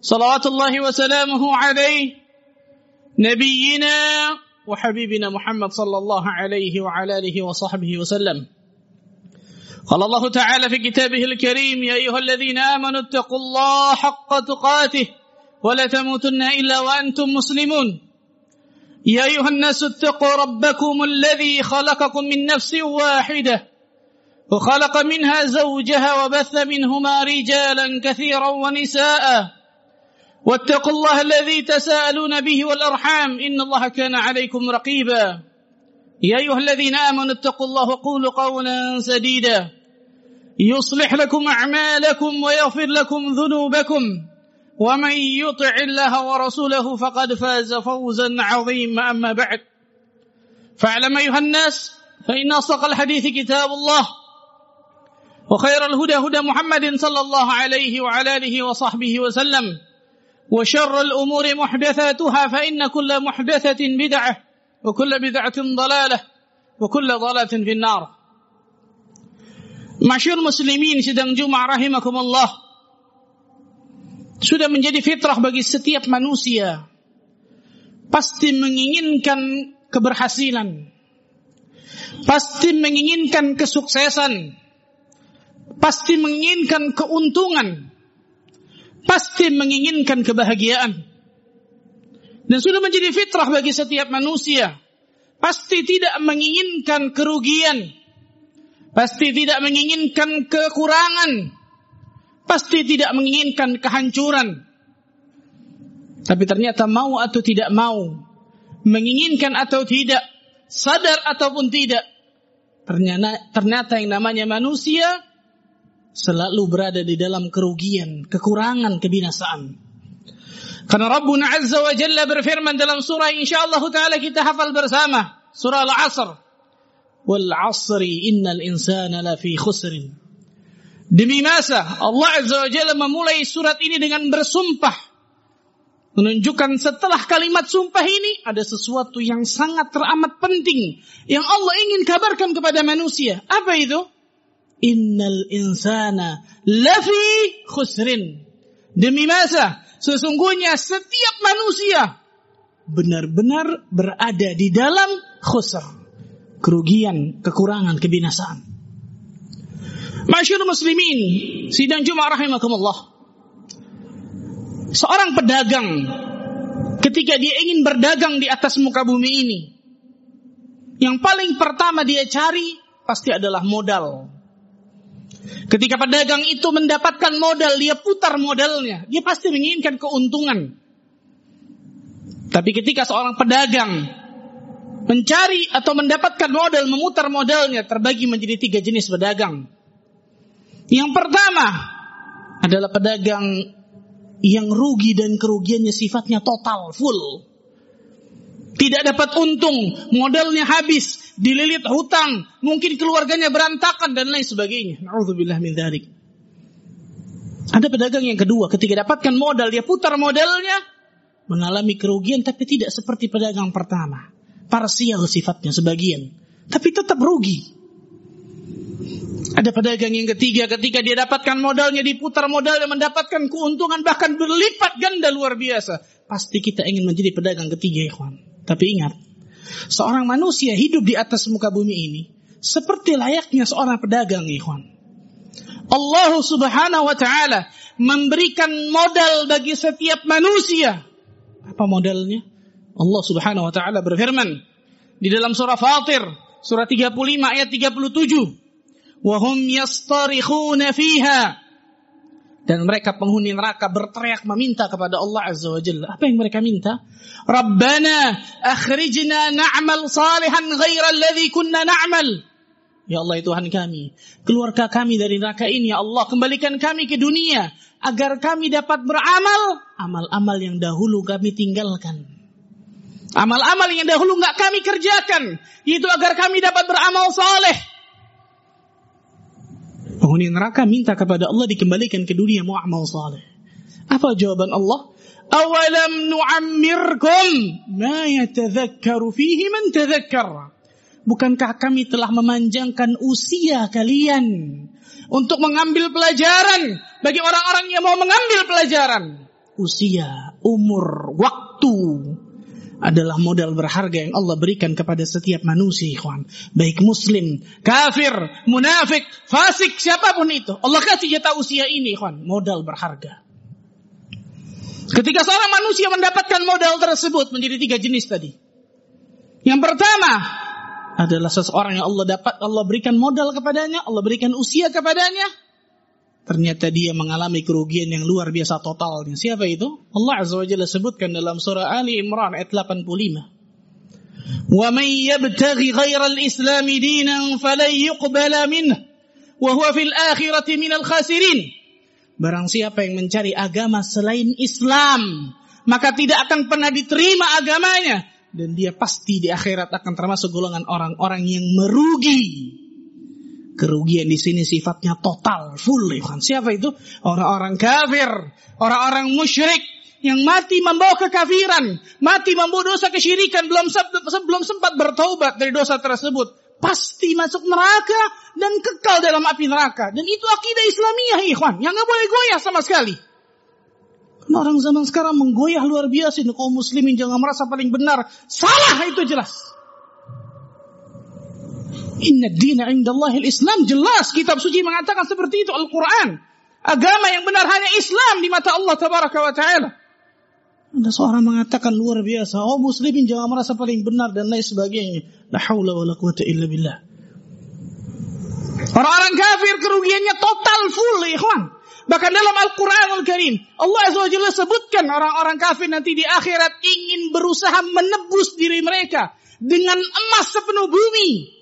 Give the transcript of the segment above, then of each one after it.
صلوات الله وسلامه عليه نبينا وحبيبنا محمد صلى الله عليه وعلى آله وصحبه وسلم. قال الله تعالى في كتابه الكريم يا أيها الذين آمنوا اتقوا الله حق تقاته ولا تموتن إلا وأنتم مسلمون. يا أيها الناس اتقوا ربكم الذي خلقكم من نفس واحدة وخلق منها زوجها وبث منهما رجالا كثيرا ونساء واتقوا الله الذي تساءلون به والأرحام إن الله كان عليكم رقيبا. يا أيها الذين آمنوا اتقوا الله وقولوا قولا سديدا. يصلح لكم أعمالكم ويغفر لكم ذنوبكم. ومن يطع الله ورسوله فقد فاز فوزا عظيما. أما بعد فاعلم أيها الناس فإن أصدق الحديث كتاب الله وخير الهدى هدى محمد صلى الله عليه وعلى آله وصحبه وسلم. وشر الأمور محدثاتها فإن كل محدثة بدعة وكل بدعة ضلالة وكل ضلالة في النار Masyur muslimin sedang Jumat rahimakumullah Sudah menjadi fitrah bagi setiap manusia Pasti menginginkan keberhasilan Pasti menginginkan kesuksesan Pasti menginginkan keuntungan Pasti menginginkan kebahagiaan Dan sudah menjadi fitrah bagi setiap manusia Pasti tidak menginginkan kerugian Pasti tidak menginginkan kekurangan. Pasti tidak menginginkan kehancuran. Tapi ternyata mau atau tidak mau. Menginginkan atau tidak. Sadar ataupun tidak. Ternyata, ternyata yang namanya manusia selalu berada di dalam kerugian, kekurangan, kebinasaan. Karena Rabbuna Azza wa Jalla berfirman dalam surah insyaAllah ta'ala kita hafal bersama. Surah Al-Asr. wal asri innal insana lafi khusrin. Demi masa Allah Azza wa Jalla memulai surat ini dengan bersumpah. Menunjukkan setelah kalimat sumpah ini ada sesuatu yang sangat teramat penting yang Allah ingin kabarkan kepada manusia. Apa itu? Innal insana lafi khusrin. Demi masa sesungguhnya setiap manusia benar-benar berada di dalam khusr kerugian, kekurangan, kebinasaan. Masyur muslimin, sidang Jumat rahimakumullah. Seorang pedagang ketika dia ingin berdagang di atas muka bumi ini, yang paling pertama dia cari pasti adalah modal. Ketika pedagang itu mendapatkan modal, dia putar modalnya. Dia pasti menginginkan keuntungan. Tapi ketika seorang pedagang mencari atau mendapatkan modal, memutar modalnya terbagi menjadi tiga jenis pedagang. Yang pertama adalah pedagang yang rugi dan kerugiannya sifatnya total, full. Tidak dapat untung, modalnya habis, dililit hutang, mungkin keluarganya berantakan dan lain sebagainya. Nauzubillah min dzalik. Ada pedagang yang kedua, ketika dapatkan modal, dia putar modalnya, mengalami kerugian tapi tidak seperti pedagang pertama parsial sifatnya sebagian, tapi tetap rugi. Ada pedagang yang ketiga ketika dia dapatkan modalnya diputar modal dan mendapatkan keuntungan bahkan berlipat ganda luar biasa. Pasti kita ingin menjadi pedagang ketiga, ikhwan. Tapi ingat, seorang manusia hidup di atas muka bumi ini seperti layaknya seorang pedagang, ikhwan. Allah Subhanahu wa taala memberikan modal bagi setiap manusia. Apa modalnya? Allah Subhanahu wa taala berfirman di dalam surah Fatir surah 35 ayat 37 wa hum yastarikhuna fiha dan mereka penghuni neraka berteriak meminta kepada Allah Azza wa Jalla. Apa yang mereka minta? Rabbana akhrijna na'mal salihan ghaira alladhi kunna na'mal. Ya Allah Tuhan kami, keluarga kami dari neraka ini ya Allah, kembalikan kami ke dunia agar kami dapat beramal amal-amal yang dahulu kami tinggalkan. Amal-amal yang dahulu nggak kami kerjakan, itu agar kami dapat beramal saleh. Penghuni neraka minta kepada Allah dikembalikan ke dunia mau amal saleh. Apa jawaban Allah? Awalam nu'ammirkum ma yatadhakkaru fihi man tadhakkar. Bukankah kami telah memanjangkan usia kalian untuk mengambil pelajaran bagi orang-orang yang mau mengambil pelajaran? Usia, umur, waktu adalah modal berharga yang Allah berikan kepada setiap manusia, ikhwan. Baik muslim, kafir, munafik, fasik, siapa pun itu. Allah kasih jatah usia ini, ikhwan. Modal berharga. Ketika seorang manusia mendapatkan modal tersebut menjadi tiga jenis tadi. Yang pertama adalah seseorang yang Allah dapat Allah berikan modal kepadanya, Allah berikan usia kepadanya ternyata dia mengalami kerugian yang luar biasa totalnya. Siapa itu? Allah Azza wa Jalla sebutkan dalam surah Ali Imran ayat 85. "Wa may yabtaghi ghaira al-islam dinan falan yuqbala minhu wa huwa fil. Barang siapa yang mencari agama selain Islam, maka tidak akan pernah diterima agamanya dan dia pasti di akhirat akan termasuk golongan orang-orang yang merugi. Kerugian di sini sifatnya total, full. Kan? Siapa itu? Orang-orang kafir, orang-orang musyrik yang mati membawa kekafiran, mati membawa dosa kesyirikan, belum belum sempat bertaubat dari dosa tersebut pasti masuk neraka dan kekal dalam api neraka. Dan itu akidah Islamiyah, ikhwan. Yang nggak boleh goyah sama sekali. Karena orang zaman sekarang menggoyah luar biasa. Ini kaum muslimin jangan merasa paling benar. Salah itu jelas. Inna dina indallahil Islam. Jelas kitab suci mengatakan seperti itu. Al-Quran. Agama yang benar hanya Islam di mata Allah tabaraka wa ta'ala. Ada seorang mengatakan luar biasa, oh muslimin jangan merasa paling benar dan lain sebagainya. La haula wa la quwata illa billah. Orang-orang kafir kerugiannya total full, ikhwan. Bahkan dalam Al-Quranul Karim, Allah Jalla sebutkan orang-orang kafir nanti di akhirat ingin berusaha menebus diri mereka dengan emas sepenuh bumi.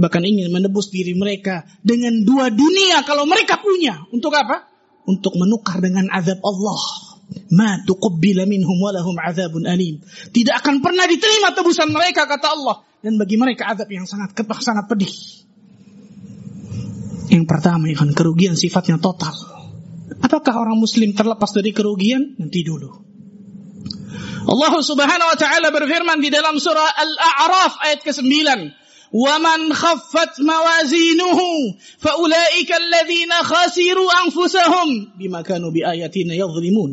Bahkan ingin menebus diri mereka dengan dua dunia kalau mereka punya. Untuk apa? Untuk menukar dengan azab Allah ma tuqabbila minhum walahum azabun alim. Tidak akan pernah diterima tebusan mereka kata Allah dan bagi mereka azab yang sangat kepah, sangat pedih. Yang pertama kan kerugian sifatnya total. Apakah orang muslim terlepas dari kerugian? Nanti dulu. Allah Subhanahu wa taala berfirman di dalam surah Al-A'raf ayat ke-9, وَمَنْ خَفَّتْ مَوَازِينُهُ فَأُولَئِكَ الَّذِينَ خَسِرُوا أَنفُسَهُمْ بِمَا كَانُوا بِآيَاتِنَا يَظْلِمُونَ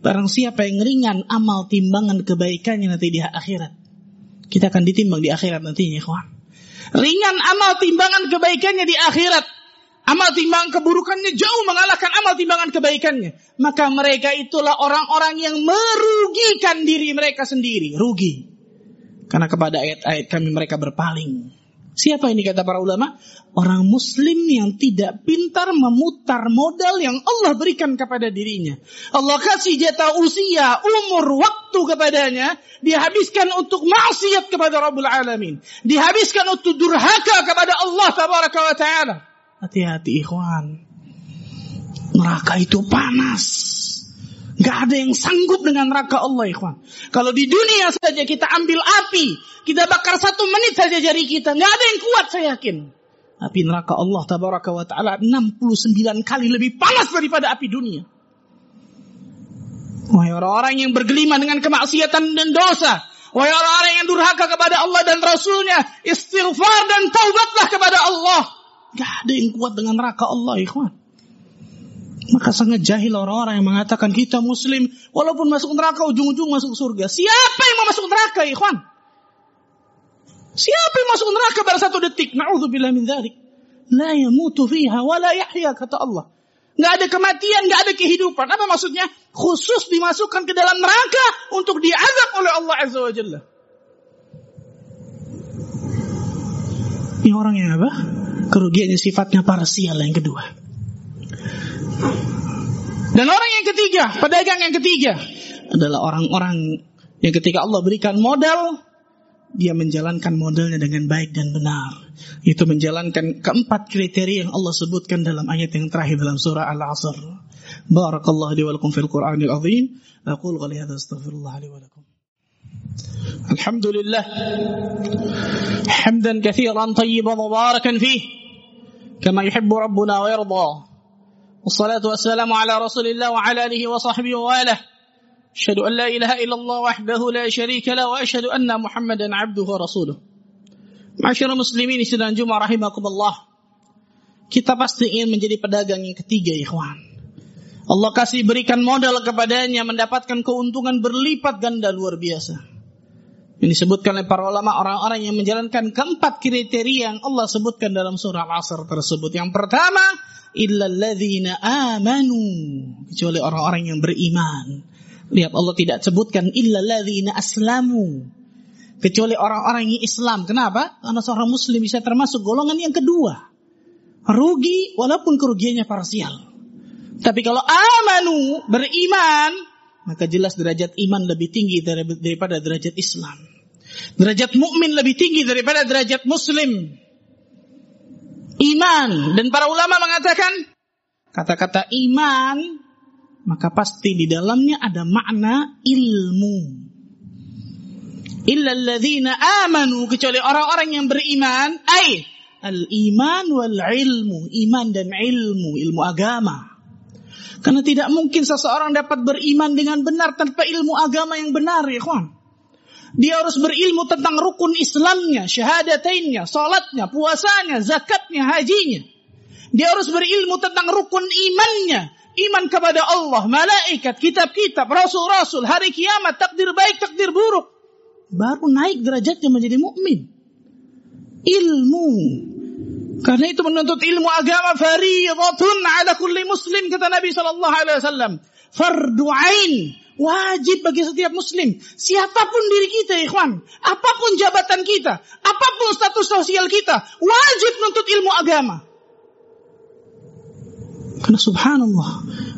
Barang siapa yang ringan amal timbangan kebaikannya nanti di akhirat. Kita akan ditimbang di akhirat nantinya, kawan. Ringan amal timbangan kebaikannya di akhirat. Amal timbangan keburukannya jauh mengalahkan amal timbangan kebaikannya. Maka mereka itulah orang-orang yang merugikan diri mereka sendiri. Rugi. Karena kepada ayat-ayat kami mereka berpaling. Siapa ini kata para ulama? Orang muslim yang tidak pintar memutar modal yang Allah berikan kepada dirinya. Allah kasih jatah usia, umur, waktu kepadanya. Dihabiskan untuk maksiat kepada Rabbul Alamin. Dihabiskan untuk durhaka kepada Allah Tabaraka wa Ta'ala. Hati-hati ikhwan. Neraka itu panas. Gak ada yang sanggup dengan neraka Allah, ikhwan. Kalau di dunia saja kita ambil api, kita bakar satu menit saja jari kita. Gak ada yang kuat, saya yakin. Api neraka Allah tabaraka wa ta'ala 69 kali lebih panas daripada api dunia. Wahai orang-orang yang bergelima dengan kemaksiatan dan dosa. Wahai orang-orang yang durhaka kepada Allah dan Rasulnya. Istighfar dan taubatlah kepada Allah. Gak ada yang kuat dengan neraka Allah, ikhwan. Maka sangat jahil orang-orang yang mengatakan kita muslim walaupun masuk neraka ujung-ujung masuk surga. Siapa yang mau masuk neraka, ikhwan? Siapa yang masuk neraka pada satu detik? Na'udzubillah min dzalik. La yamutu fiha wa la yahya kata Allah. Gak ada kematian, gak ada kehidupan. Apa maksudnya? Khusus dimasukkan ke dalam neraka untuk diazab oleh Allah Azza wa Jalla. Ini orang yang apa? Kerugiannya sifatnya parsial yang kedua. Dan orang yang ketiga, pedagang yang ketiga adalah orang-orang yang ketika Allah berikan modal, dia menjalankan modelnya dengan baik dan benar. Itu menjalankan keempat kriteria yang Allah sebutkan dalam ayat yang terakhir dalam surah Al-Asr. Barakallahu li wa lakum fil Qur'anil azim. Aqul qali hadza astaghfirullah li wa lakum. Alhamdulillah. Hamdan katsiran tayyiban mubarakan fih. Kama yuhibbu rabbuna wa yarda. والصلاة والسلام على رسول الله وعلى آله وصحبه وآله أشهد أن لا إله إلا الله وحده لا شريك له وأشهد أن محمدا عبده ورسوله معاشر المسلمين سيدنا Jumat rahimakumullah. Kita pasti ingin menjadi pedagang yang ketiga ikhwan. Allah kasih berikan modal kepadanya mendapatkan keuntungan berlipat ganda luar biasa. Ini disebutkan oleh para ulama orang-orang yang menjalankan keempat kriteria yang Allah sebutkan dalam surah Al-Asr tersebut. Yang pertama, illalladzina amanu kecuali orang-orang yang beriman. Lihat Allah tidak sebutkan illalladzina aslamu kecuali orang-orang yang Islam. Kenapa? Karena seorang muslim bisa termasuk golongan yang kedua. Rugi walaupun kerugiannya parsial. Tapi kalau amanu, beriman, maka jelas derajat iman lebih tinggi daripada derajat Islam. Derajat mukmin lebih tinggi daripada derajat muslim iman. Dan para ulama mengatakan kata-kata iman maka pasti di dalamnya ada makna ilmu. Illa alladzina amanu kecuali orang-orang yang beriman ai al iman wal ilmu iman dan ilmu ilmu agama. Karena tidak mungkin seseorang dapat beriman dengan benar tanpa ilmu agama yang benar ya kawan dia harus berilmu tentang rukun Islamnya, syahadatainnya, salatnya, puasanya, zakatnya, hajinya. Dia harus berilmu tentang rukun imannya, iman kepada Allah, malaikat, kitab-kitab, rasul-rasul, hari kiamat, takdir baik, takdir buruk. Baru naik derajatnya menjadi mukmin. Ilmu. Karena itu menuntut ilmu agama fariidatun ala kulli muslim kata Nabi sallallahu alaihi wasallam. Fardu ain Wajib bagi setiap muslim. Siapa pun diri kita, ikhwan. Apa pun jabatan kita. Apa pun status sosial kita. Wajib nuntut ilmu agama. Karena subhanallah.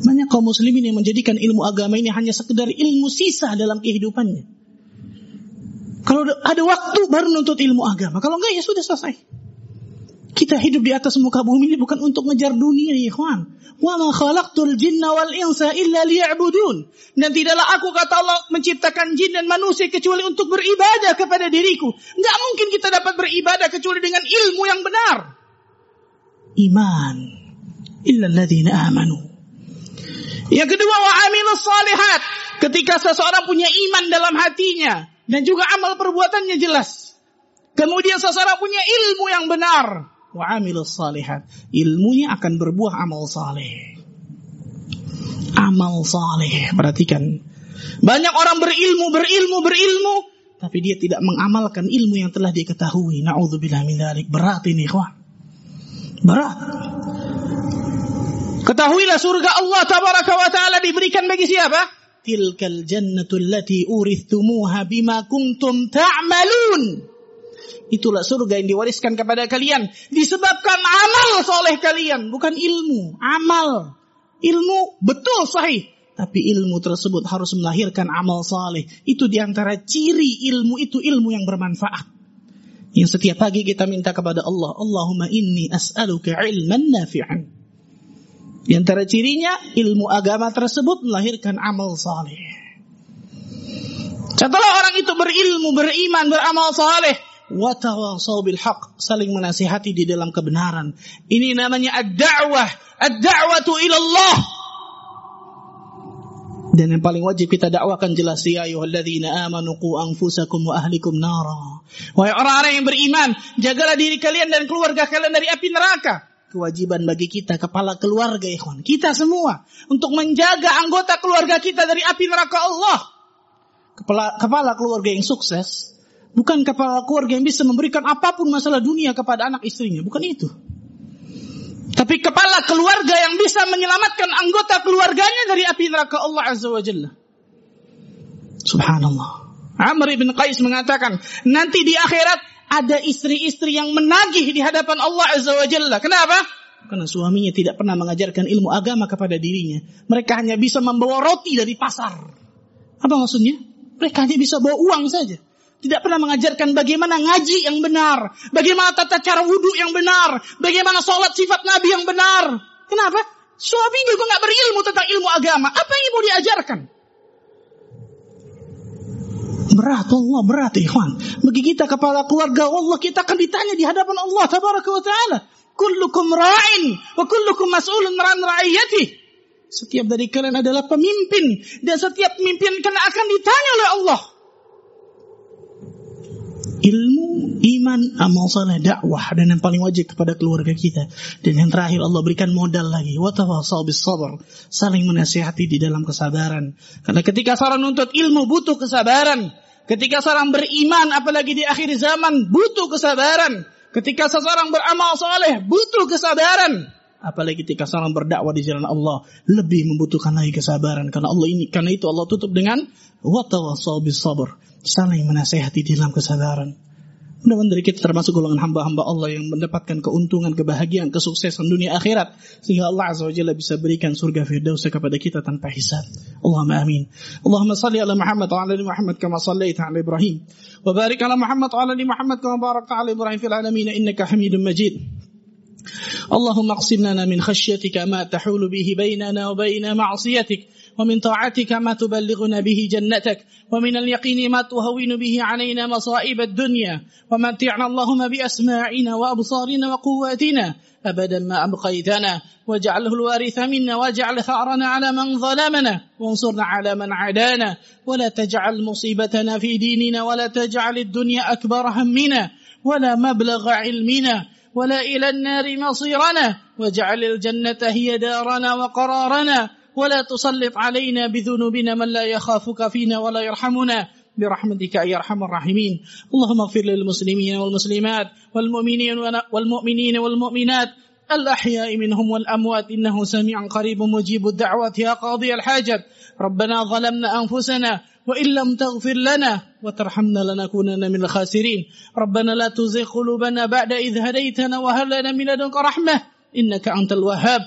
Banyak kaum muslimin yang menjadikan ilmu agama ini hanya sekedar ilmu sisa dalam kehidupannya. Kalau ada waktu baru nuntut ilmu agama. Kalau enggak ya sudah selesai. Kita hidup di atas muka bumi ini bukan untuk ngejar dunia, ya ikhwan. Wa ma khalaqtul jinna wal insa illa liya'budun. Dan tidaklah aku kata Allah menciptakan jin dan manusia kecuali untuk beribadah kepada diriku. Enggak mungkin kita dapat beribadah kecuali dengan ilmu yang benar. Iman. Illa alladhina amanu. Yang kedua wa amilus salihat. Ketika seseorang punya iman dalam hatinya dan juga amal perbuatannya jelas. Kemudian seseorang punya ilmu yang benar wa amilus salihat. Ilmunya akan berbuah amal saleh. Amal saleh, perhatikan. Banyak orang berilmu, berilmu, berilmu, tapi dia tidak mengamalkan ilmu yang telah diketahui. Nauzubillah min dzalik. Berat ini, ikhwan. Berat. Ketahuilah surga Allah tabaraka wa taala diberikan bagi siapa? Tilkal jannatu allati urithumuha bima kuntum ta'malun. Itulah surga yang diwariskan kepada kalian. Disebabkan amal soleh kalian. Bukan ilmu. Amal. Ilmu betul sahih. Tapi ilmu tersebut harus melahirkan amal soleh. Itu di antara ciri ilmu itu ilmu yang bermanfaat. Yang setiap pagi kita minta kepada Allah. Allahumma inni as'aluka ilman nafi'an. Di antara cirinya ilmu agama tersebut melahirkan amal saleh. Setelah orang itu berilmu, beriman, beramal saleh, watawasau bil haq saling menasihati di dalam kebenaran. Ini namanya ad-da'wah. Ad-da'watu ila Allah. Dan yang paling wajib kita dakwakan jelas ya ayyuhalladzina amanu qu anfusakum wa ahlikum nara. Wahai orang-orang yang beriman jagalah diri kalian dan keluarga kalian dari api neraka. Kewajiban bagi kita kepala keluarga ikhwan. Kita semua untuk menjaga anggota keluarga kita dari api neraka Allah. Kepala kepala keluarga yang sukses Bukan kepala keluarga yang bisa memberikan apa pun masalah dunia kepada anak istrinya. Bukan itu. Tapi kepala keluarga yang bisa menyelamatkan anggota keluarganya dari api neraka Allah Azza wa Jalla. Subhanallah. Amr ibn Qais mengatakan, nanti di akhirat ada istri-istri yang menagih di hadapan Allah Azza wa Jalla. Kenapa? Karena suaminya tidak pernah mengajarkan ilmu agama kepada dirinya. Mereka hanya bisa membawa roti dari pasar. Apa maksudnya? Mereka hanya bisa bawa uang saja. Tidak pernah mengajarkan bagaimana ngaji yang benar, bagaimana tata cara wudhu yang benar, bagaimana sholat sifat Nabi yang benar. Kenapa? Suami juga nggak berilmu tentang ilmu agama. Apa yang mau diajarkan? Berat Allah, berat ikhwan. Bagi kita kepala keluarga Allah, kita akan ditanya di hadapan Allah tabaraka wa ta'ala. Kullukum ra'in wa kullukum mas'ulun ran ra'iyati. Setiap dari kalian adalah pemimpin dan setiap pemimpin kalian akan ditanya oleh Allah. Ilmu, iman, amal saleh, dakwah dan yang paling wajib kepada keluarga kita. Dan yang terakhir Allah berikan modal lagi. Watawasau bis sabar. Saling menasihati di dalam kesabaran. Karena ketika seorang nuntut ilmu butuh kesabaran. Ketika seorang beriman apalagi di akhir zaman butuh kesabaran. Ketika seseorang beramal soleh butuh kesabaran. Apalagi ketika seorang berdakwah di jalan Allah lebih membutuhkan lagi kesabaran karena Allah ini karena itu Allah tutup dengan watawasau bis sabr, saling menasehati di dalam kesabaran. Mudah-mudahan dari kita termasuk golongan hamba-hamba Allah yang mendapatkan keuntungan, kebahagiaan, kesuksesan dunia akhirat. Sehingga Allah Azza wa Jalla bisa berikan surga firdaus kepada kita tanpa hisab. Allahumma amin. Allahumma salli ala Muhammad wa ala Muhammad kama sallaita ala Ibrahim. Wa barik ala Muhammad wa ala Muhammad kama barakta ala Ibrahim fil alamin innaka hamidun majid. اللهم اقسم لنا من خشيتك ما تحول به بيننا وبين معصيتك ومن طاعتك ما تبلغنا به جنتك ومن اليقين ما تهون به علينا مصائب الدنيا ومتعنا اللهم بأسماعنا وأبصارنا وقواتنا أبدا ما أبقيتنا واجعله الوارث منا واجعل ثأرنا على من ظلمنا وانصرنا على من عادانا ولا تجعل مصيبتنا في ديننا ولا تجعل الدنيا أكبر همنا ولا مبلغ علمنا ولا إلى النار مصيرنا واجعل الجنة هي دارنا وقرارنا. ولا تسلط علينا بذنوبنا من لا يخافك فينا ولا يرحمنا. برحمتك يا أرحم الراحمين. اللهم اغفر للمسلمين والمسلمات والمؤمنين والمؤمنين والمؤمنات الأحياء منهم والأموات. إنه سميع قريب مجيب الدعوات يا قاضي الحاجة. ربنا ظلمنا أنفسنا وإن لم تغفر لنا وترحمنا لنكونن من الخاسرين. ربنا لا تزغ قلوبنا بعد إذ هديتنا وهب لنا من لدنك رحمة. إنك أنت الوهاب.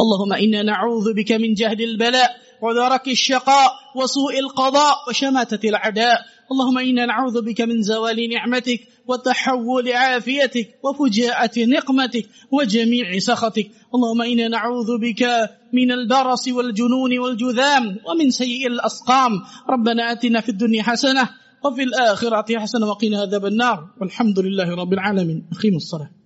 اللهم إنا نعوذ بك من جهد البلاء ودرك الشقاء وسوء القضاء وشماتة الأعداء اللهم إنا نعوذ بك من زوال نعمتك وتحول عافيتك وفجاءة نقمتك وجميع سخطك. اللهم إنا نعوذ بك من البرص والجنون والجذام ومن سيء الأسقام. ربنا آتنا في الدنيا حسنة وفي الآخرة حسنة وقنا عذاب النار. والحمد لله رب العالمين. أقيموا الصلاة.